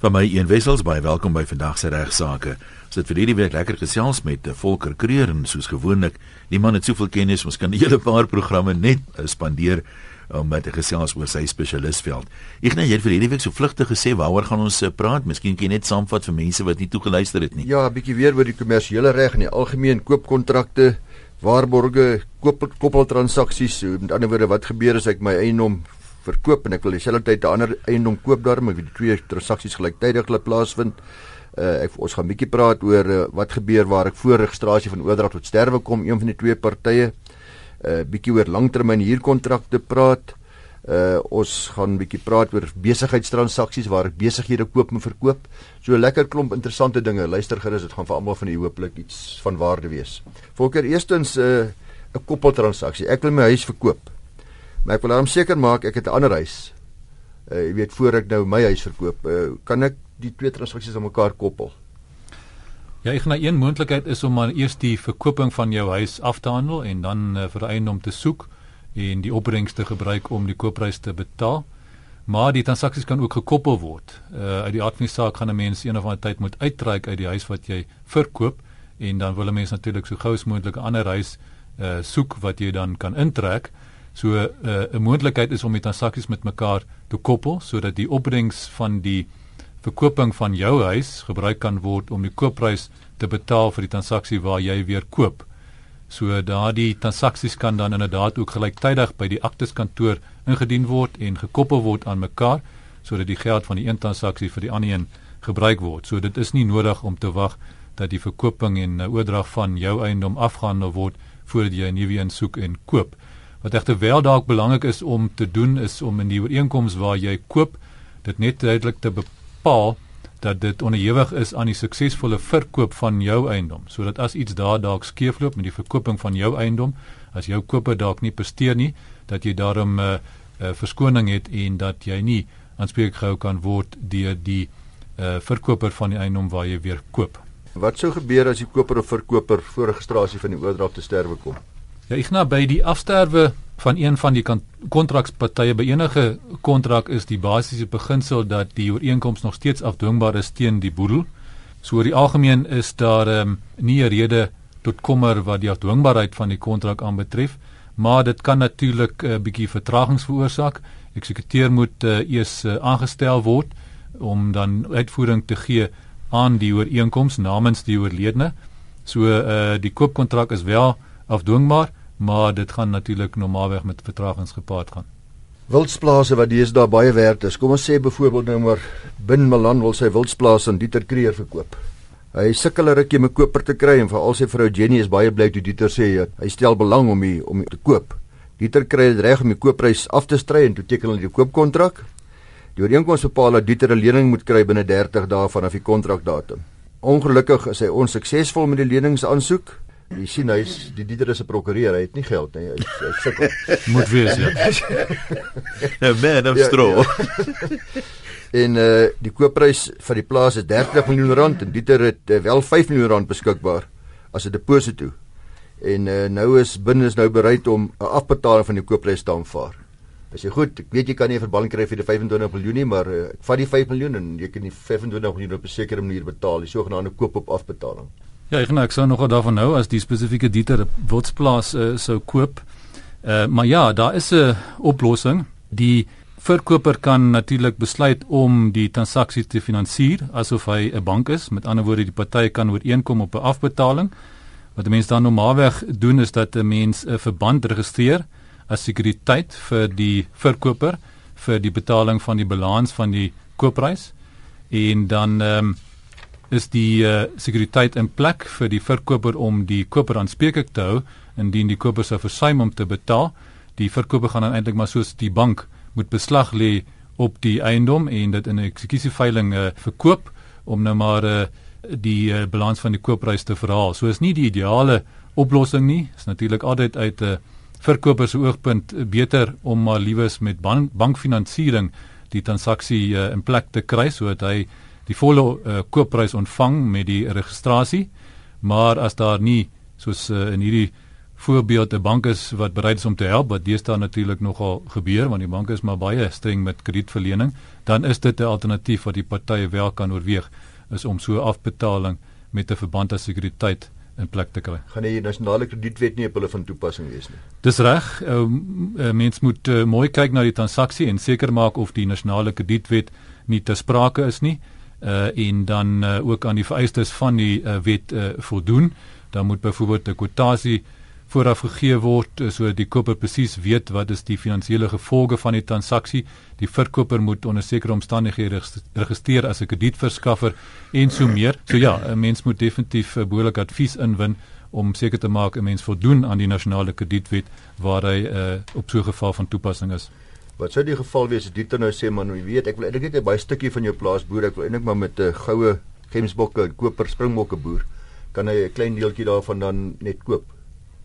Van my een wessels baie welkom by vandag se regsaake. Ons het vir hierdie week lekker gesels met eh, Volker Kreur en soos gewoonlik, die man het soveel kennis, ons kan 'n hele paar programme net eh, spandeer om met 'n gesels oor sy spesialistveld. Ek net jy het vir hierdie week so vlugtig gesê waaroor gaan ons eh, praat? Miskien kan jy net saamvat vir mense wat nie toegeluister het nie. Ja, 'n bietjie weer oor die kommersiële reg en die algemeen koopkontrakte, waarborge, koop koppeltransaksies. Met ander woorde, wat gebeur as ek my eienaam verkoop en ek wil dieselfde tyd 'n ander eiendom koop daarom ek die twee transaksies gelyktydig laat plaasvind. Uh ek ons gaan bietjie praat oor uh, wat gebeur waar ek voor registrasie van oordrag tot sterwe kom een van die twee partye. Uh bietjie oor langtermyn huurkontrakte praat. Uh ons gaan bietjie praat oor besigheidstransaksies waar ek besighede koop en verkoop. So 'n lekker klomp interessante dinge. Luister gerus, dit gaan vir almal van u hooplik iets van waarde wees. Volker eerstens uh, 'n koppeltransaksie. Ek wil my huis verkoop. Maar ek wil dan seker maak ek het 'n ander huis. Uh jy weet voor ek nou my huis verkoop, uh, kan ek die twee transaksies aan mekaar koppel? Ja, ek gaan een moontlikheid is om maar eers die verkoping van jou huis af te handel en dan uh, vir eiendom te soek en die opbrengs te gebruik om die koopprys te betaal. Maar die transaksies kan ook gekoppel word. Uh uit die aard van die saak gaan 'n mens een of ander tyd moet uittrek uit die huis wat jy verkoop en dan wil 'n mens natuurlik so gou as moontlik 'n ander huis uh soek wat jy dan kan intrek. So 'n uh, 'n moontlikheid is om die transaksies met mekaar te koppel sodat die opbrengs van die verkoping van jou huis gebruik kan word om die koopprys te betaal vir die transaksie waar jy weer koop. So daardie transaksies kan dan inderdaad ook gelyktydig by die akteskantoor ingedien word en gekoppel word aan mekaar sodat die geld van die een transaksie vir die ander een gebruik word. So dit is nie nodig om te wag dat die verkoping en oordrag van jou eiendom afgehandel word voordat jy 'n nuwe een soek en koop. Wat egter wel dalk belangrik is om te doen is om in die ooreenkoms waar jy koop dit net duidelik te bepaal dat dit onderhewig is aan die suksesvolle verkoop van jou eiendom sodat as iets daar dalk skeefloop met die verkoping van jou eiendom as jou koper dalk nie presteer nie dat jy daarom 'n uh, uh, verskoning het en dat jy nie aanspreek gehou kan word deur die uh, verkoper van die eiendom waar jy weer koop. Wat sou gebeur as die koper of verkoper voor registrasie van die oordrag te sterwe kom? Ja, ek nou by die afsterwe van een van die kontrakpartye by enige kontrak is die basiese beginsel dat die ooreenkoms nog steeds afdwingbaar is teen die boedel. So oor die algemeen is daar um, nie 'n rede tot kommer wat die afdwingbaarheid van die kontrak aanbetref, maar dit kan natuurlik 'n uh, bietjie vertragings veroorsaak. Eksekuteur moet uh, eers uh, aangestel word om dan uitvoering te gee aan die ooreenkoms namens die oorledene. So uh, die koopkontrak is wel afdwingbaar maar dit gaan natuurlik normaalweg met vertragings gepaard gaan. Wildsplase wat dies daar baie werd is. Kom ons sê byvoorbeeld nou maar Bin Milan wil sy wildsplaas aan Dieter Kreer verkoop. Hy sukkel 'n rukkie om 'n koper te kry en veral sy vrou Jenny is baie bly toe Dieter sê hy stel belang om die, om te koop. Dieter kry dit reg om die koopprys af te stry en toe teken hulle die koopkontrak. Die ooreenkoms bepaal dat Dieter 'n lening moet kry binne 30 dae vanaf die kontrakdatum. Ongelukkig is hy onsuksesvol met die leningsaansoek Jy sien hy's die dieter is 'n prokureur, hy het nie geld nie. Hy hy sukkel. Moet wees ja. Nou man of ja, straw. Ja. en eh uh, die koopprys vir die plaas is 30 miljoen rand en dieter het uh, wel 5 miljoen rand beskikbaar as 'n deposito. En eh uh, nou is binne is nou bereid om 'n afbetaling van die koopprys te aanvaar. As jy goed, ek weet jy kan nie 'n verbanning kry vir die 25 miljoen nie, maar uh, ek vat die 5 miljoen en jy kan die 25 miljoen op 'n sekere manier betaal, die sogenaamde koop op afbetaling. Ja, ek nou ek sou nog daarvan nou as die spesifieke dieter wotsplaas uh, sou koop. Uh, maar ja, daar is 'n oplossing. Die verkoper kan natuurlik besluit om die transaksie te finansier asof hy 'n bank is. Met ander woorde, die partye kan ooreenkom op 'n afbetaling. Wat 'n mens dan normaalweg doen is dat 'n mens 'n verband registreer as sekuriteit vir die verkoper vir die betaling van die balans van die koopprys en dan ehm um, is die uh, sekuriteit in plek vir die verkoper om die koper aanspreeklik te hou indien die koper sou versuim om te betaal. Die verkoper gaan dan eintlik maar soos die bank moet beslag lê op die eiendom en dit in 'n eksekusieveilingh uh, verkoop om nou maar uh, die uh, balans van die koopprys te verhaal. So is nie die ideale oplossing nie. Is natuurlik altyd uit 'n uh, verkoper se oogpunt beter om maar liewes met bank, bankfinansiering die transaksie uh, in plek te kry sodat hy die volle uh, koopprys ontvang met die registrasie. Maar as daar nie soos uh, in hierdie voorbeeld 'n bank is wat bereid is om te help wat deesdae natuurlik nogal gebeur want die banke is maar baie streng met kredietverlening dan is dit 'n alternatief wat die partye wel kan oorweeg is om so afbetaling met 'n verband as sekuriteit in plek te kry. Gaan die nasionale kredietwet nie op hulle van toepassing wees nie. Dis reg. Uh, mens moet uh, mooi kyk na die transaksie en seker maak of die nasionale kredietwet nie te sprake is nie. Uh en dan uh, ook aan die vereistes van die uh, wet uh, voldoen. Dan moet byvoorbeeld 'n kwotasie vooraf gegee word sodat die koper presies weet wat is die finansiële gevolge van die transaksie. Die verkoper moet onder sekere omstandighede registreer as 'n kredietverskaffer en so meer. So ja, 'n mens moet definitief 'n behoorlike advies inwin om seker te maak 'n mens voldoen aan die nasionale kredietwet waar hy uh, op so 'n geval van toepassing is. Wat sou die geval wees as dit nou sê man, jy weet, ek wil eintlik net 'n baie stukkie van jou plaas boer, ek wil eintlik maar met 'n goue gemsbokke, koper springbokke boer, kan hy 'n klein deeltjie daarvan dan net koop?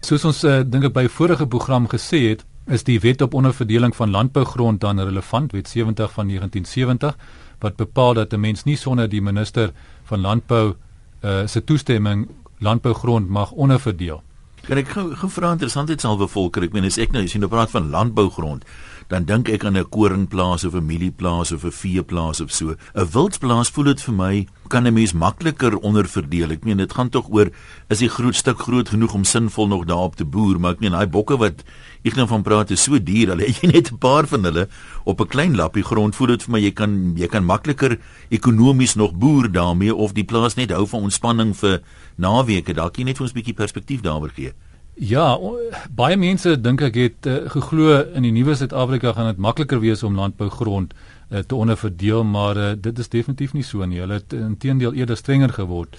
Soos ons uh, dink ek by vorige program gesê het, is die wet op onderverdeling van landbougrond dan relevant, wet 70 van 1970 wat bepaal dat 'n mens nie sonder die minister van landbou uh, se toestemming landbougrond mag onderverdeel. Kan ek gou gevra interessant het sal bevolker, ek meen as ek nou as jy nou praat van landbougrond, dan dink ek aan 'n koringplaas of 'n mielieplaas of 'n veeplaas of so. 'n Wildsplaas voel dit vir my kan 'n mens makliker onderverdeel. Ek meen dit gaan tog oor is die groot stuk groot genoeg om sinvol nog daarop te boer, maar ek meen daai bokke wat ek nou van praat is so duur, al het jy net 'n paar van hulle op 'n klein lappie grond, voel dit vir my jy kan jy kan makliker ekonomies nog boer daarmee of die plaas net hou van ontspanning vir naweke. Dalk jy net vir ons 'n bietjie perspektief daaroor gee. Ja, baie mense dink ek het uh, geglo in die nuwe Suid-Afrika gaan dit makliker wees om landbougrond uh, te onderverdeel, maar uh, dit is definitief nie so nie. Hulle het intedeel eerder strenger geword.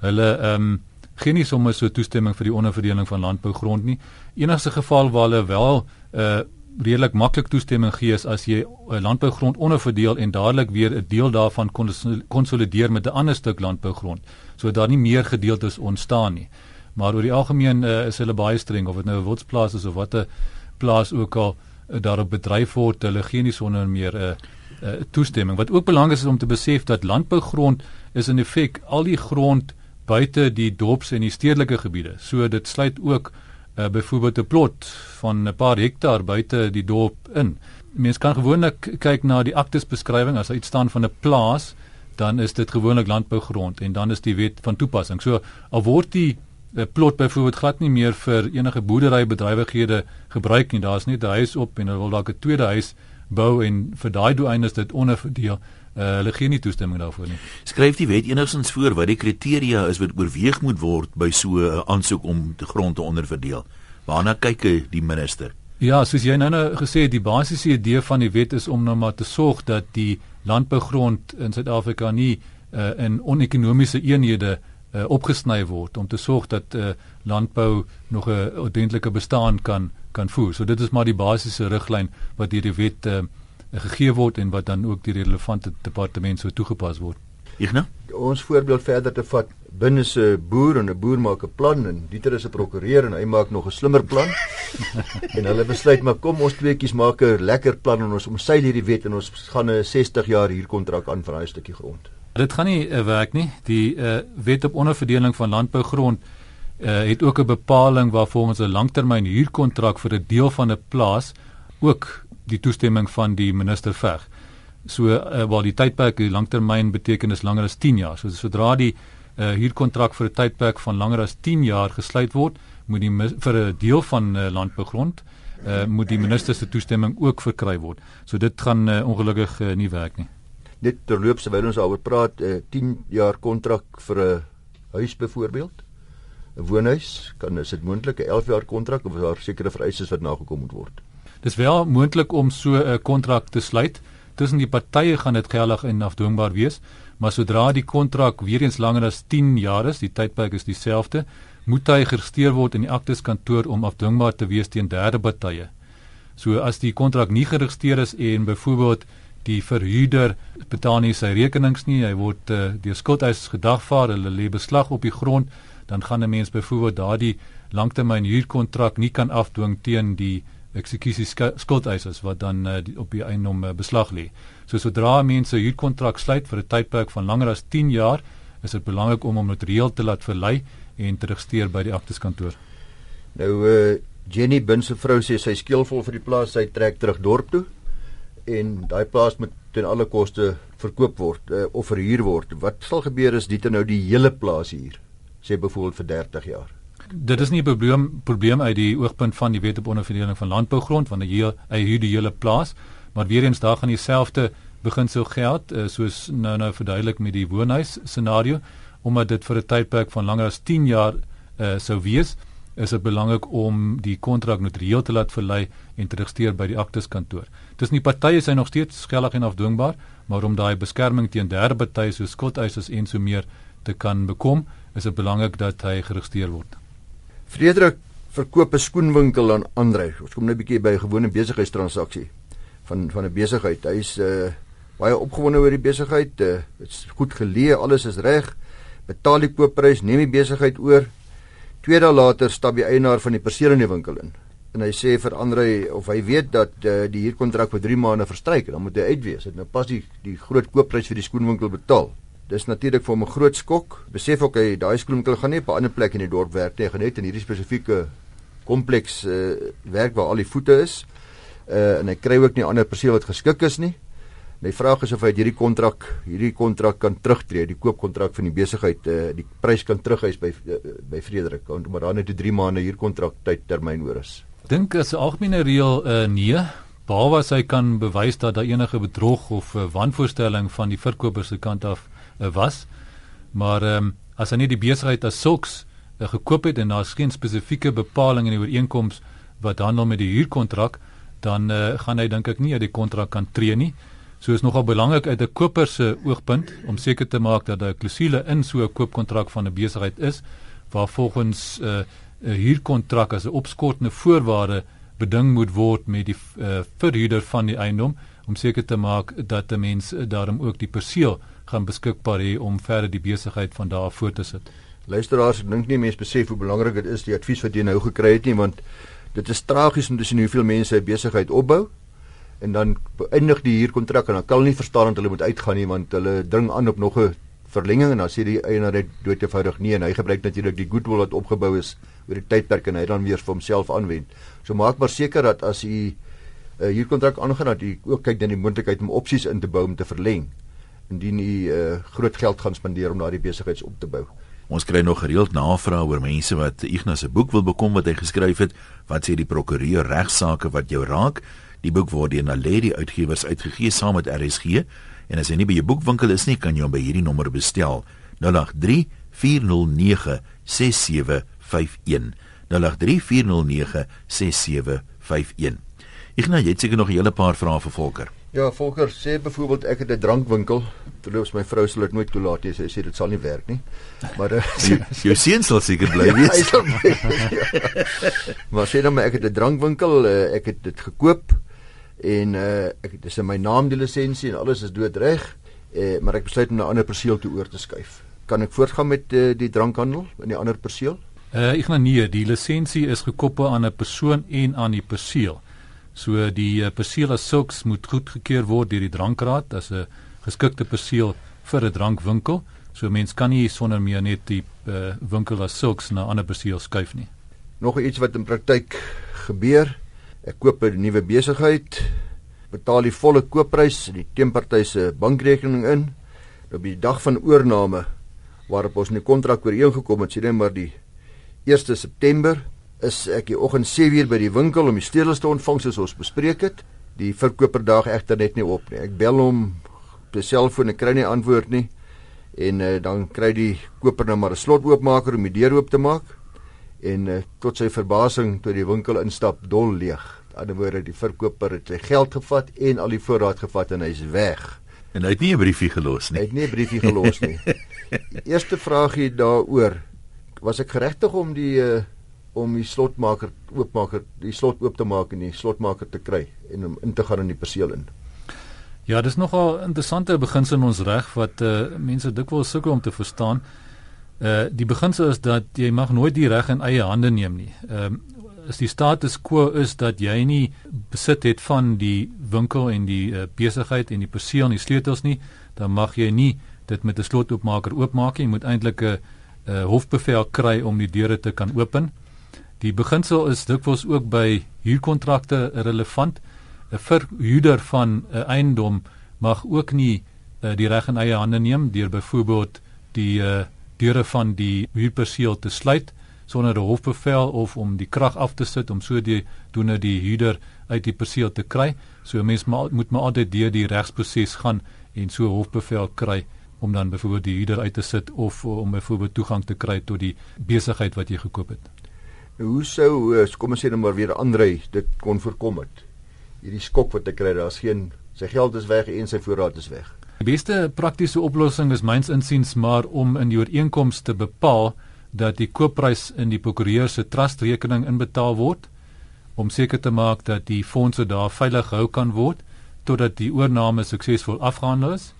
Hulle ehm um, gee nie sommer so toestemming vir die onderverdeling van landbougrond nie. Enigste geval waar hulle wel uh redelik maklik toestemming gee is as jy 'n landbougrond onderverdeel en dadelik weer 'n deel daarvan konsolideer met 'n ander stuk landbougrond, sodat daar nie meer gedeeltes ontstaan nie maar oor die algemeen uh, is hulle baie streng of dit nou 'n wildsplaas is of wat 'n plaas ook al uh, daarop bedryf word, hulle gee nie sonder meer 'n uh, uh, toestemming. Wat ook belangrik is om te besef dat landbougrond is in effek al die grond buite die dorps en die stedelike gebiede. So dit sluit ook uh, byvoorbeeld 'n plot van 'n paar hektaar buite die dorp in. Mense kan gewoonlik kyk na die aktesbeskrywing as dit staan van 'n plaas dan is dit gewoonlik landbougrond en dan is die wet van toepassing. So al word die plot byvoorbeeld glad nie meer vir enige boerderybedrywighede gebruik nie. Daar's net 'n huis op en hulle wil dalk 'n tweede huis bou en vir daai doeine is dit onderverdeel. Uh, hulle gee nie toestemming daarvoor nie. Skryf die wet enigstens voor wat die kriteria is wat oorweeg moet word by so 'n aansoek om die grond te onderverdeel. Waarna kyk die minister? Ja, soos jy nou nou gesê het, die basiese idee van die wet is om nou maar te sorg dat die landbougrond in Suid-Afrika nie uh, in onekonomiese eenhede uh, opgesny word om te sorg dat uh, landbou nog 'n ordentlike bestaan kan kan voer. So dit is maar die basiese riglyn wat deur die wet uh, gegee word en wat dan ook die relevante departement so toegepas word. Igna? Ons voorbeeld verder te vat, binne se boer en 'n boer maak 'n plan en Dieter is 'n prokureur en hy maak nog 'n slimmer plan. en hulle besluit maar kom ons tweeetjies maak 'n lekker plan en ons omseil hierdie wet en ons gaan 'n 60 jaar huurkontrak aan vir 'n stukkie grond. Dit gaan nie uh, werk nie. Die uh, wet op onderverdeling van landbougrond uh, het ook 'n bepaling waar volgens 'n langtermyn huurkontrak vir 'n deel van 'n plaas ook die toestemming van die minister verg. So uh, waar die tydperk die langtermyn beteken is langer as 10 jaar. So sodra die uh, huurkontrak vir 'n tydperk van langer as 10 jaar gesluit word, moet die vir 'n deel van uh, landbougrond uh, moet die minister se toestemming ook verkry word. So dit gaan uh, ongelukkig uh, nie werk nie net terloops terwyl ons daaroor praat, 'n uh, 10 jaar kontrak vir 'n huis byvoorbeeld. 'n Woonhuis, kan is dit moontlik 'n 11 jaar kontrak of daar sekere vereistes wat nagekom moet word? Dis wel moontlik om so 'n kontrak te sluit. Tussen die partye gaan dit geldig en afdwingbaar wees, maar sodra die kontrak weer eens langer as 10 jaar is, die tydperk is dieselfde, moet hy geregistreer word in die akteskantoor om afdwingbaar te wees teen derde partye. So as die kontrak nie geregistreer is en byvoorbeeld die verhuurder betaal nie sy rekenings nie, hy word uh, deur skuldeisers gedagvaar, hulle lê beslag op die grond, dan gaan 'n mens byvoorbeeld daardie langtermyn huurkontrak nie kan afdwing teen die eksekusie skuldeisers wat dan uh, die, op die eiendom uh, beslag lê. So sodra mense 'n huurkontrak sluit vir 'n tydperk van langer as 10 jaar, is dit belangrik om hom notarieel te laat verlei en te registreer by die akteskantoor. Nou uh Jenny Bin se vrou sê sy skeelvol vir die plaas, sy trek terug dorp toe en daai plaas moet ten alle koste verkoop word uh, of verhuur word. Wat sal gebeur as dit nou die hele plaas hier sê byvoorbeeld vir 30 jaar? Dit is nie 'n probleem probleem uit die oogpunt van die wet op onderverdeling van landbougrond want hy hy huur die hele plaas, maar weer eens daar gaan dieselfde beginsel geld uh, soos nou nou verduidelik met die woonhuis scenario omdat dit vir 'n tydperk van langer as 10 jaar uh, sou wees is dit belangrik om die kontrak notarieel te laat verlei en te registreer by die akteskantoor. Tussen die partye is hy nog steeds skellig en afdwingbaar, maar om daai beskerming teen derde partye soos skuldeisers en so meer te kan bekom, is dit belangrik dat hy geregistreer word. Frederik verkoop 'n skoenwinkel aan Andre. Ons kom net 'n bietjie by 'n gewone besigheidstransaksie van van 'n besigheid. Hy's uh baie opgewonde oor die besigheid. Dit uh, is goed geleë, alles is reg. Betaal die koopprys, neem die besigheid oor. Twee dae later stap die eienaar van die perseel in die winkel in. En hy sê vir Andre of hy weet dat uh, die huurkontrak vir 3 maande verstryk en dan moet hy uitwees. Hy het nou pas die die groot koopprys vir die skoenwinkel betaal. Dis natuurlik vir hom 'n groot skok. Besef ook hy daai skoenwinkel gaan nie op 'n ander plek in die dorp werk nie, hy gaan net in hierdie spesifieke kompleks uh, werk waar al die voete is. Uh, en hy kry ook nie ander perseel wat geskik is nie. My vraag is of hy hierdie kontrak, hierdie kontrak kan terugtreë, die koopkontrak van die besigheid, uh, die prys kan terughuis by uh, by Frederik, want maar dan net 'n 3 maande huurkontrak tydtermyn oor is. Dink as 'n algemene reël uh, nee, behalwe as hy kan bewys dat daar enige bedrog of uh, wanvoorstelling van die verkoper se kant af uh, was. Maar ehm um, as hy nie die besigheid as sulks uh, gekoop het en daar's geen spesifieke bepaling in die ooreenkoms wat handel met die huurkontrak, dan uh, gaan hy dink ek nie uit die kontrak kan tree nie. So is nogal belangrik uit 'n koper se oogpunt om seker te maak dat daar 'n klousule in so 'n koopkontrak van 'n besigheid is waar volgens 'n uh, 'n huurkontrak as 'n opskortende voorwaarde beding moet word met die uh, verhuurder van die eiendom om seker te maak dat 'n mens daarom ook die perseel gaan beskikbaar hê om verder die besigheid van daar voort te sit. Luisteraars, ek dink nie mense besef hoe belangrik dit is die advies wat jy nou gekry het nie want dit is tragies om te sien hoeveel mense 'n besigheid opbou en dan eindig die huurkontrak en dan kan hulle nie verstaan dat hulle moet uitgaan nie want hulle dring aan op nog 'n verlenging en dan sê die eienaar net doodgewoonig nee en hy gebruik natuurlik die goodwill wat opgebou is oor die tydperk en hy dan weer vir homself aanwend. So maak maar seker dat as u 'n uh, huurkontrak aangaan dat u ook kyk dan die moontlikheid om opsies in te bou om te verleng indien u uh, groot geld gaan spandeer om daardie besigheids op te bou. Ons kry nog gereeld navrae oor mense wat Ignas se boek wil bekom wat hy geskryf het. Wat sê die prokureur regsaake wat jou raak? Die boek word deur Naledi Uitgewers uitgegee saam met RSG en as jy nie by jou boekwinkel is nie, kan jy hom by hierdie nommer bestel. 083 409 6751. 083 409 6751. Ignas, jy het seker nog 'n hele paar vrae vir Volker. Ja, Volker sê byvoorbeeld ek het 'n drankwinkel. Verloofs my vrou sal dit nooit toelaat nie. Sy sê dit sal nie werk nie. Maar uh, jou seun sal seker bly wees. Ja, maar sê dan maar ek het 'n drankwinkel, uh, ek het dit gekoop en uh, ek dis in my naam die lisensie en alles is doodreg. Uh, maar ek besluit om na 'n ander perseel toe oor te skuif. Kan ek voortgaan met uh, die drankhandel in die ander perseel? Uh, ek gaan nee, die lisensie is gekoppel aan 'n persoon en aan die perseel. So die uh, perseel as sulks moet goedgekeur word deur die drankraad as 'n geskikte perseel vir 'n drankwinkel. So mens kan nie sonder meer net die uh, winkel as sulks na 'n ander perseel skuif nie. Nog iets wat in praktyk gebeur. Ek koop 'n nuwe besigheid, betaal die volle koopprys, die teenparty se bankrekening in. Op die dag van oorneem waarop ons 'n kontrak ooreengekom het, sê net maar die 1 September is ek die oggend 7uur by die winkel om die stedelers te ontvang soos ons bespreek het. Die verkoper daag egter net nie op nie. Ek bel hom op sy selfoon en kry nie antwoord nie. En uh, dan kry die koper nou maar 'n slot oopmaker om die deur oop te maak. En uh, tot sy verbasing toe die winkel instap dol leeg. Aan die ander woorde die verkoper het sy geld gevat en al die voorraad gevat en hy's weg. En hy het nie 'n briefie gelos nie. Hy het nie 'n briefie gelos nie. Eerste vraagie daaroor was ek geregtig om die uh, om die slotmaker oopmaker die slot oop te maak en die slotmaker te kry en om in te gaan in die perseel in. Ja, dis nogal interessante beginsel in ons reg wat uh, mense dikwels sukkel om te verstaan. Uh die beginsel is dat jy mag nooit die reg in eie hande neem nie. Ehm uh, as die status quo is dat jy nie besit het van die winkel en die uh, besigheid en die perseel en die sleutels nie, dan mag jy nie dit met 'n slotoopmaker oopmaak nie. Jy moet eintlik 'n uh, hofbevel kry om die deure te kan open Die beginsel is dikwels ook by huurkontrakte relevant. 'n Verhuurder van 'n eiendom mag ook nie uh, die reg in eie hande neem deur byvoorbeeld die uh, deure van die huurperseel te sluit sonder 'n hofbevel of om die krag af te sit om so die doene die huurder uit die perseel te kry. So 'n mens moet maar altyd deur die regsproses gaan en so hofbevel kry om dan byvoorbeeld die huurder uit te sit of om byvoorbeeld toegang te kry tot die besigheid wat jy gekoop het. Hoe sou eh, kom ons sê nou maar weer Andrei dit kon voorkom het? Hierdie skok wat hy kry, daar's geen sy geld is weg en sy voorraad is weg. Die beste praktiese oplossing is myns insiens maar om in die ooreenkoms te bepaal dat die koopprys in die prokureur se trustrekening inbetaal word om seker te maak dat die fondse daar veilig gehou kan word totdat die oorname suksesvol afgehandel is.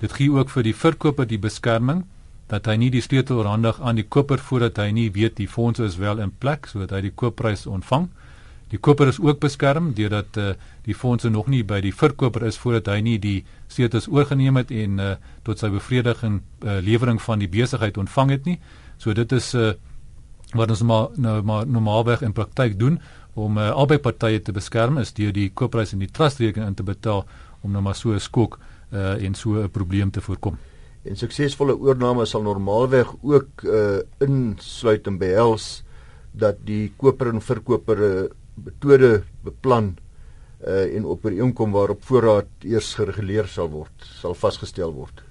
Dit gee ook vir die verkoper die beskerming dat hy nie die sleutel randig aan die koper voordat hy nie weet die fondse is wel in plek sodat hy die koopprys ontvang. Die koper is ook beskerm deurdat uh, die fondse nog nie by die verkoper is voordat hy nie die sleutels oorgeneem het en uh, tot sy bevrediging uh, lewering van die besigheid ontvang het nie. So dit is uh, wat ons maar nou maar normaalweg in praktyk doen om uh, albei partye te beskerm is deur die koopprys en die trustrekening in te betaal om nou maar so 'n skok uh, en so 'n probleem te voorkom. En suksesvolle oorname sal normaalweg ook uh, insluit en behels dat die koper en verkoper 'n uh, metode beplan uh, en inkom waarop voorraad eers gereguleer sal word, sal vasgestel word.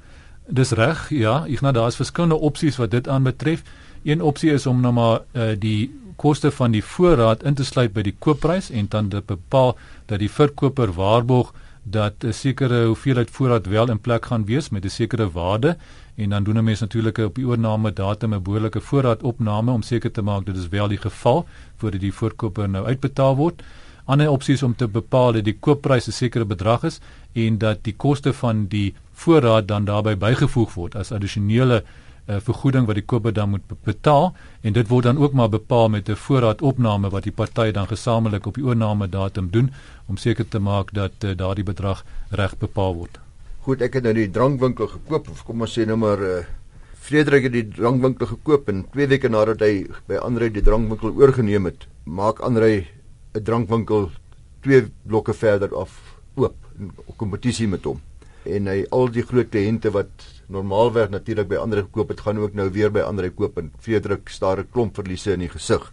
Dis reg, ja, ek nou daar's verskillende opsies wat dit aanbetref. Een opsie is om nou maar uh, die koste van die voorraad in te sluit by die koopprys en dan te bepaal dat die verkoper waarborg dat 'n sekere hoeveelheid voorraad wel in plek gaan wees met 'n sekere waarde en dan doen 'n mens natuurlik op die oorname datum 'n behoorlike voorraadopname om seker te maak dit is wel die geval voordat die verkoper nou uitbetaal word. Ander opsies om te bepaal dat die koopprys 'n sekere bedrag is en dat die koste van die voorraad dan daarbey bygevoeg word. As addisionele uh, vergoeding wat die koper dan moet betaal en dit word dan ook maar bepaal met 'n voorraadopname wat die partye dan gesamentlik op die oorname datum doen om seker te maak dat uh, daardie bedrag reg bepaal word. Goed, ek het nou die drankwinkel gekoop of kom ons sê nou maar uh, Frederik het die drankwinkel gekoop en 2 weke nadat hy by Andre die drankwinkel oorgeneem het, maak Andre 'n drankwinkel twee blokke verder af oop in kompetisie met hom. En hy al die groot kliënte wat normaalweg natuurlik by ander gekoop het, gaan ook nou weer by ander koop en Frederik staar 'n klomp verliese in die gesig.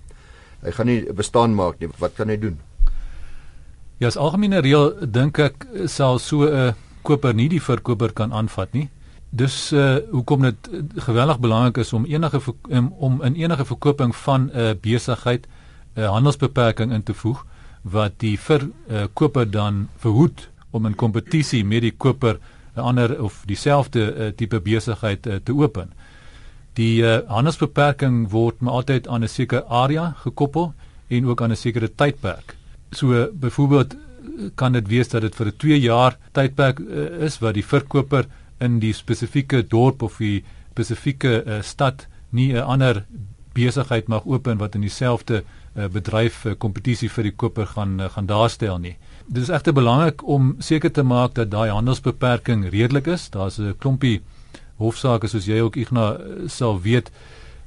Hy gaan nie bestaan maak nie. Wat kan hy doen? Ja, as algemene reël dink ek sal so 'n koper nie die verkoper kan aanvat nie. Dus uh hoekom dit geweldig belangrik is om enige om, om in enige verkoping van 'n uh, besigheid 'n uh, handelsbeperking in te voeg wat die verkoper uh, dan verhoed om in kompetisie met die koper 'n ander of dieselfde uh, tipe besigheid uh, te open. Die uh, handelsbeperking word maar altyd aan 'n sekere area gekoppel en ook aan 'n sekere tydperk. So byvoorbeeld kan dit wees dat dit vir 'n 2 jaar tydperk uh, is wat die verkoper in die spesifieke dorp of die spesifieke uh, stad nie 'n ander besigheid mag open wat in dieselfde uh, bedryf kompetisie uh, vir die koper gaan uh, gaan daarstel nie. Dit is egter belangrik om seker te maak dat daai handelsbeperking redelik is. Daar's 'n klompie hofsaake soos jy ook Igna sal weet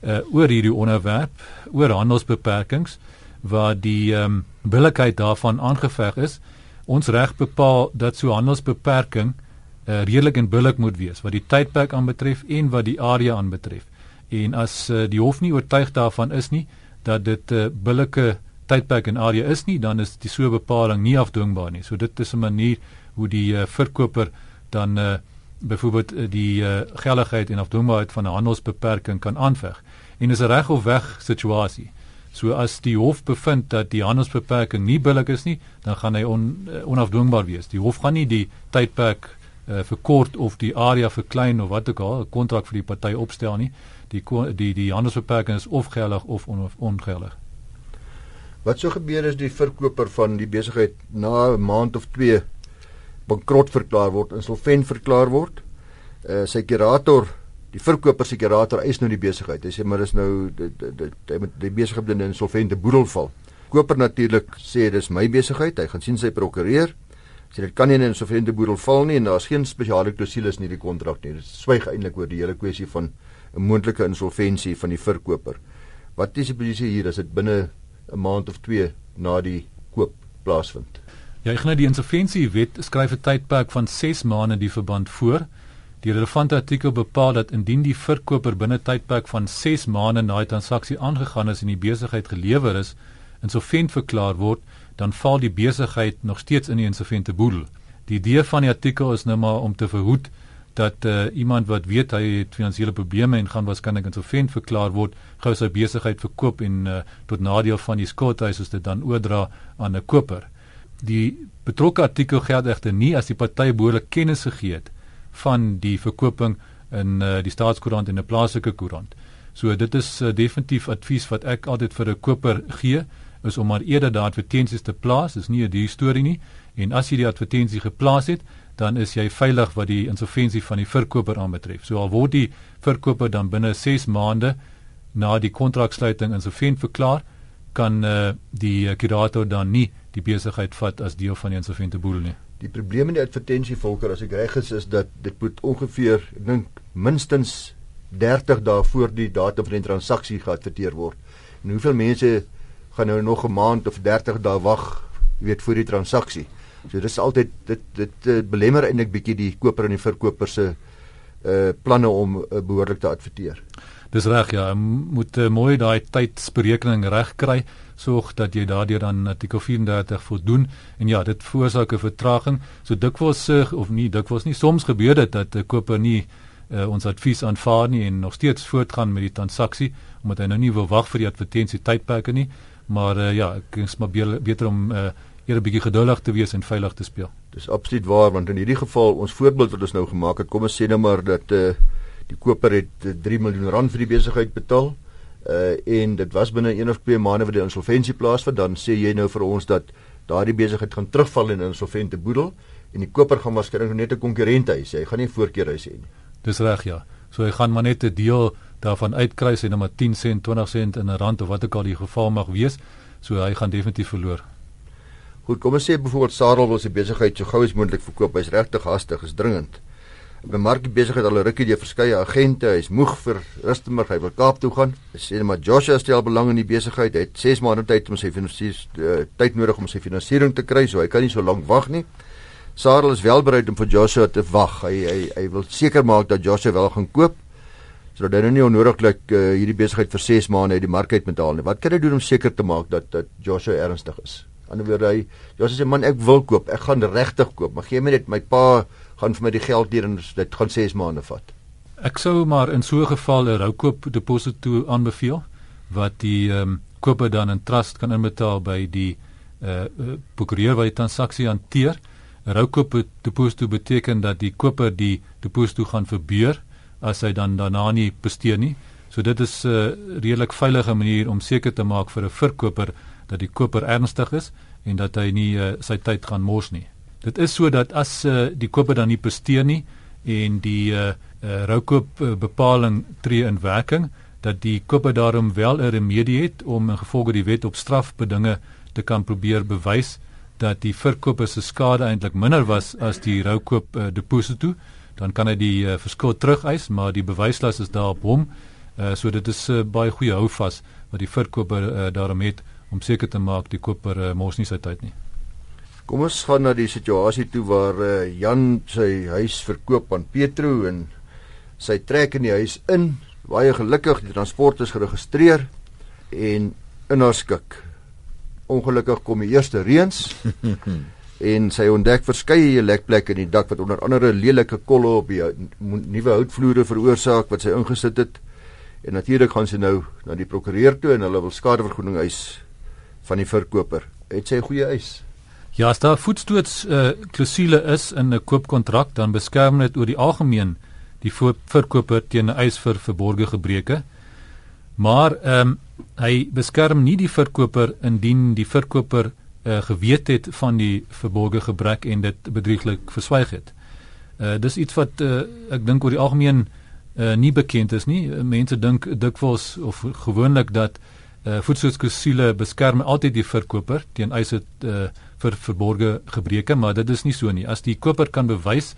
uh, oor hierdie onderwerp, oor handelsbeperkings waar die ehm um, billikheid daarvan aangeveg is. Ons reg bepaal dat so handelsbeperking uh, redelik en billik moet wees wat die tydperk aanbetref en wat die area aanbetref. En as uh, die hof nie oortuig daarvan is nie dat dit 'n uh, billike tydperk en area is nie, dan is die so bepaling nie afdwingbaar nie. So dit is 'n manier hoe die uh, verkoper dan uh, byvoorbeeld uh, die uh, geldigheid en afdwingbaarheid van 'n handelsbeperking kan aanveg. En dis 'n reg of weg situasie. So as die hof bevind dat die handelsbeperking nie billik is nie, dan gaan hy on, uh, onafdwingbaar wees. Die hof gaan nie die tydperk uh, verkort of die area verklein of wat ook al 'n kontrak vir die party opstel nie. Die die die handelsbeperking is of geldig of on, ongeldig. Wat sou gebeur as die verkoper van die besigheid na 'n maand of 2 bankrot verklaar word, insolvent verklaar word? Uh sy kurator, die verkoper se kurator eis nou die besigheid. Hy sê maar dis nou dit hy moet die besigheid in 'n insolvente boedel val. Koper natuurlik sê dis my besigheid. Hy gaan sien sy prokureur. Sê dit kan nie in 'n insolvente boedel val nie en daar's geen spesiale klousules in hierdie kontrak nie. Dit swyg eintlik oor die hele kwessie van 'n moontlike insolventie van die verkoper. Wat is die posisie hier as dit binne 'n maand of 2 na die koop plaasvind. Ja, ek gaan die insolventiewet skryf 'n tydperk van 6 maande die verband voor. Die relevante artikel bepaal dat indien die verkoper binne tydperk van 6 maande na die transaksie aangegaan is en die besigheid gelewer is, insolvent verklaar word, dan val die besigheid nog steeds in die insolvente boedel. Die idee van die artikel is nou maar om te verhoed dat uh, iemand wat weet hy het finansiële probleme en gaan waarskynlik insolvent verklaar word, gou sy besigheid verkoop en uh, tot nadeel van die skuldhuisers dit dan oordra aan 'n koper. Die betrokke artikel geld egter nie as die party behoorlik kennis gegee het van die verkoping in uh, die staatskoerant en 'n plaaslike koerant. So dit is uh, definitief advies wat ek altyd vir 'n koper gee is om maar eerder daardie advertensies te plaas, dis nie 'n die storie nie en as jy die advertensie geplaas het, dan is jy veilig wat die insolventie van die verkoper aanbetref. So al word die verkoper dan binne 6 maande na die kontraksluiting insolvent verklaar, kan uh, die kurator dan nie die besigheid vat as deel van die insolvente boedel nie. Die probleem met die advertensie volker as ek reg is is dat dit moet ongeveer ek dink minstens 30 dae voor die datum van die transaksie geadverteer word. En hoeveel mense gaan nou nog 'n maand of 30 dae wag, weet, vir die transaksie. So dis altyd dit dit uh, belemmer eintlik bietjie die koper en die verkoper se uh planne om uh, behoorlik te adverteer. Dis reg ja, moet uh, mooi daai tydsberekening reg kry sorg dat jy daardeur dan artikel 34 voldoen. En ja dit veroorsaak 'n vertraging. So dikwels of nie dikwels nie soms gebeur dit dat 'n koper nie uh, ons advies aanvaar nie en nog steeds voortgaan met die transaksie omdat hy nou nie wil wag vir die advertensie tydperke nie. Maar uh, ja ek is maar beter om uh, eer 'n bietjie geduldig te wees en veilig te speel. Dis absoluut waar want in hierdie geval ons voorbeeld wat ons nou gemaak het, kom ons sê nou maar dat eh uh, die koper het 3 miljoen rand vir die besigheid betaal. Uh en dit was binne 1 of 2 maande wat die insolventie plaasvind, dan sê jy nou vir ons dat daardie besigheid gaan terugval in insolvente boedel en die koper gaan waarskynlik net 'n konkurrent hê. Hy gaan nie voorkeur hê nie. Dis reg ja. So hy gaan maar net 'n deel daarvan uitkry, sê nou maar 10 sent, 20 sent in 'n rand of wat ook al die geval mag wees. So hy gaan definitief verloor. Goed, kom ons sê byvoorbeeld Sarel wil sy besigheid so gou as moontlik verkoop. Hy's regtig hastig, is dringend. By Mark die besigheid al 'n rukkie deur verskeie agente. Hy's moeg vir Rustenburg. Hy wil Kaap toe gaan. Hy sê maar Joshua stel belang in die besigheid. Hy het 6 maande tyd om sy finansies uh, tyd nodig om sy finansiering te kry, so hy kan nie so lank wag nie. Sarel is wel bereid om vir Joshua te wag. Hy hy hy wil seker maak dat Joshua wel gaan koop sodat hy nou nie onnodiglik uh, hierdie besigheid vir 6 maande uit die mark uit moet haal nie. Wat kan hy doen om seker te maak dat dat Joshua ernstig is? Ander woorde hy ja sê man ek wil koop. Ek gaan regtig koop maar gee my net my pa gaan vir my die geld hier en dit gaan 6 maande vat. Ek sou maar in so 'n geval 'n roukoop deposito toe aanbeveel wat die ehm um, koper dan in trust kan inbetaal by die eh uh, prokureur wat die transaksie hanteer. 'n roukoop deposito beteken dat die koper die deposito gaan verbeur as hy dan daarna nie bestee nie. So dit is 'n uh, redelik veilige manier om seker te maak vir 'n verkoper dat die koper ernstig is en dat hy nie uh, sy tyd gaan mors nie. Dit is so dat as uh, die koper dan nie presteer nie en die uh, uh, roukoop bepaling tree in werking dat die koper daarom wel 'n remedie het om in gevolge die wet op strafbedinge te kan probeer bewys dat die verkoper se skade eintlik minder was as die roukoop uh, deposito dan kan hy die uh, verskil terugeis maar die bewyslas is daar op hom uh, so dit is uh, baie goeie houvas wat die verkoper uh, daarom het om seker te maak die koper uh, mors nie sy tyd nie. Kom ons gaan na die situasie toe waar uh, Jan sy huis verkoop aan Petro en sy trek in die huis in. Baie gelukkig, die transport is geregistreer en in haar skik. Ongelukkig kom die eerste reëns en sy ontdek verskeie lekplekke in die dak wat onder andere lelike kolle op die nuwe houtvloere veroorsaak wat sy ingesit het. En natuurlik gaan sy nou na die prokureur toe en hulle wil skadevergoeding eis van die verkoper. Het sy 'n goeie eis? Ja, as daar voetstoots uh, klousule is in 'n koopkontrak, dan beskerm dit oor die algemeen die verkoper teen 'n eis vir verborgde gebreke. Maar ehm um, hy beskerm nie die verkoper indien die verkoper uh, geweet het van die verborgde gebrek en dit bedrieglik verswyg het. Uh dis iets wat uh, ek dink oor die algemeen uh, nie bekend is nie. Mense dink dikwels of gewoonlik dat uh, voedselskosiele beskerm altyd die verkoper teen eise uh, vir verborgde gebreke, maar dit is nie so nie. As die koper kan bewys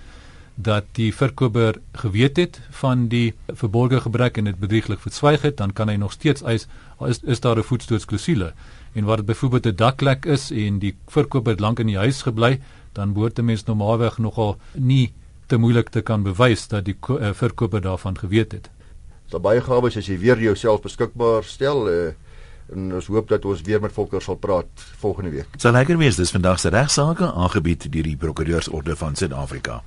dat die verkoper geweet het van die verborgde gebrek en dit bedrieglik verswyg het, dan kan hy nog steeds eis is is daar 'n voetstootsklausule. En wat dit byvoorbeeld 'n daklek is en die verkoper het lank in die huis gebly, dan behoort 'n mens normaalweg nogal nie te moeilik te kan bewys dat die uh, verkoper daarvan geweet het. Is baie gawes as jy weer jouself beskikbaar stel uh, en ons hoop dat ons weer met Volker sal praat volgende week. Sal lekker wees dis vandag se regsaake aangebied deur die Prokureursorde van Suid-Afrika.